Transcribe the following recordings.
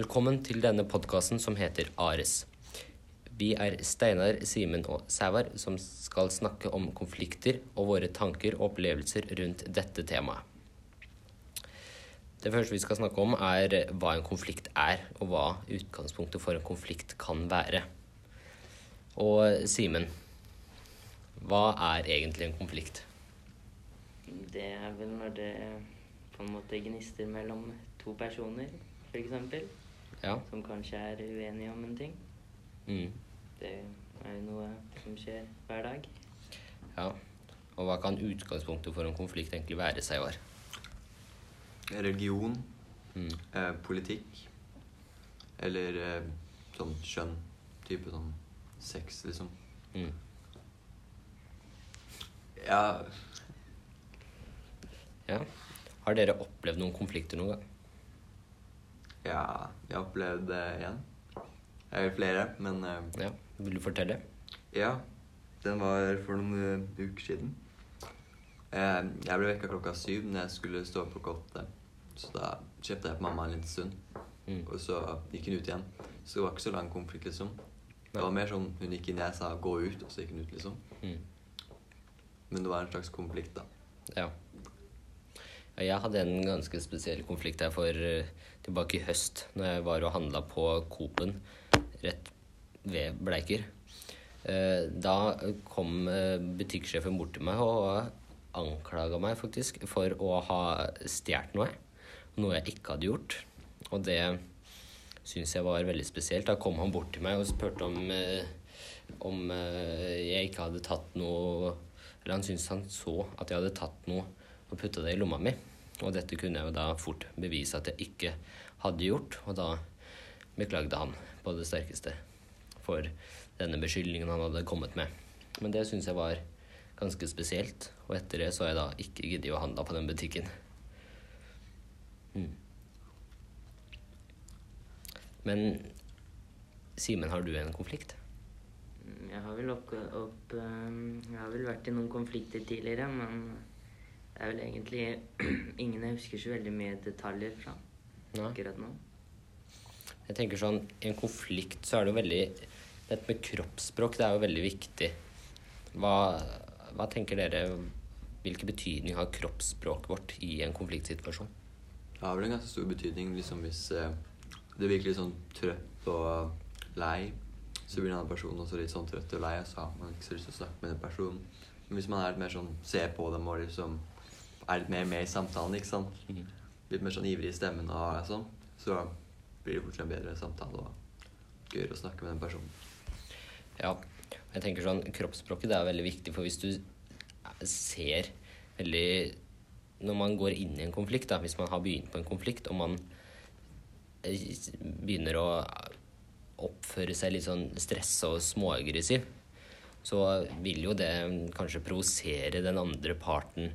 Velkommen til denne podkasten som heter Ares. Vi er Steinar, Simen og Sævar som skal snakke om konflikter og våre tanker og opplevelser rundt dette temaet. Det første vi skal snakke om, er hva en konflikt er, og hva utgangspunktet for en konflikt kan være. Og Simen, hva er egentlig en konflikt? Det er vel når det på en måte gnister mellom to personer, f.eks. Ja. Som kanskje er uenige om en ting. Mm. Det er jo noe som skjer hver dag. ja. Og hva kan utgangspunktet for en konflikt egentlig være, Sævar? religion, Mm. eh, politikk eller eh, sånn kjønn. type sånn sex, liksom. Mm. Ja, Ja. Har dere opplevd noen konflikter noen gang? Ja jeg har opplevd det igjen. Eller flere, men eh, Ja. Vil du fortelle? ja. Den var for noen eh, uker siden. Eh, jeg ble vekka klokka syv når jeg skulle stå opp klokka åtte. Så da kjøpte jeg på mamma en liten stund, Mm. og så gikk hun ut igjen. Så det var ikke så lang konflikt, liksom. Det var mer sånn hun gikk inn, jeg sa 'gå ut', og så gikk hun ut, liksom. Mm. Men det var en slags konflikt, da. Ja. Jeg hadde en ganske spesiell konflikt her for eh, tilbake i høst, når jeg var og handla på Coop-en rett ved Bleiker. Eh, Da kom eh, butikksjefen bort til meg og anklaga meg faktisk for å ha stjålet noe. Noe jeg ikke hadde gjort. Og det syns jeg var veldig spesielt. Da kom han bort til meg og spurte om, om jeg ikke hadde tatt noe Eller han syntes han så at jeg hadde tatt noe og putta det i lomma mi. Og dette kunne jeg jo da fort bevise at jeg ikke hadde gjort. Og da beklagde han på det sterkeste for denne beskyldningen han hadde kommet med. Men det syns jeg var ganske spesielt. Og etter det så har jeg da ikke giddet å handle på den butikken. Mm. Men Simen, har du en konflikt? Mm, Jeg har opp, opp Jeg har vel vært i noen konflikter tidligere, men det er vel egentlig ingen jeg husker så veldig mye detaljer fra Nei. akkurat nå. Jeg tenker sånn, I en konflikt så er det jo veldig Dette med kroppsspråk det er jo veldig viktig. Hva, hva tenker dere Hvilken betydning har kroppsspråket vårt i en konfliktsituasjon? Det har vel en ganske stor betydning liksom hvis eh, du er virkelig sånn trøtt og lei, så blir en annen person også litt sånn trøtt og lei, og så har man ikke så lyst til å snakke med den personen. Men hvis man er litt mer sånn ser på dem og liksom er litt mer med i samtalen, ikke sant, litt mer sånn ivrig i stemmen og sånn, så blir det fortsatt en bedre samtale og gøyere å snakke med den personen. Ja, jeg tenker sånn, Kroppsspråket det er veldig viktig, for hvis du ser veldig Når man går inn i en konflikt, da, hvis man har begynt på en konflikt, og man begynner å oppføre seg litt sånn stressa og småaggressiv, så vil jo det kanskje provosere den andre parten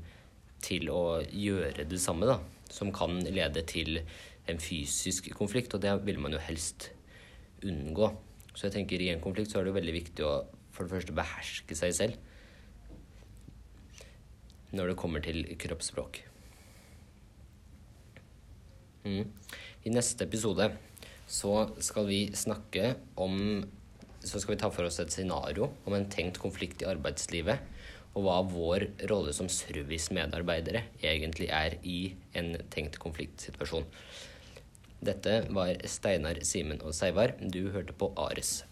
til å gjøre det samme, da. Som kan lede til en fysisk konflikt, og det vil man jo helst unngå. Så jeg tenker i en konflikt så er det jo veldig viktig å for det første beherske seg selv når det kommer til kroppsspråk. Mm. I neste episode så skal vi snakke om Så skal vi ta for oss et scenario om en tenkt konflikt i arbeidslivet, og hva vår rolle som servicemedarbeidere egentlig er i en tenkt konfliktsituasjon. Dette var Steinar, Simen og Seivar. Du hørte på Ares.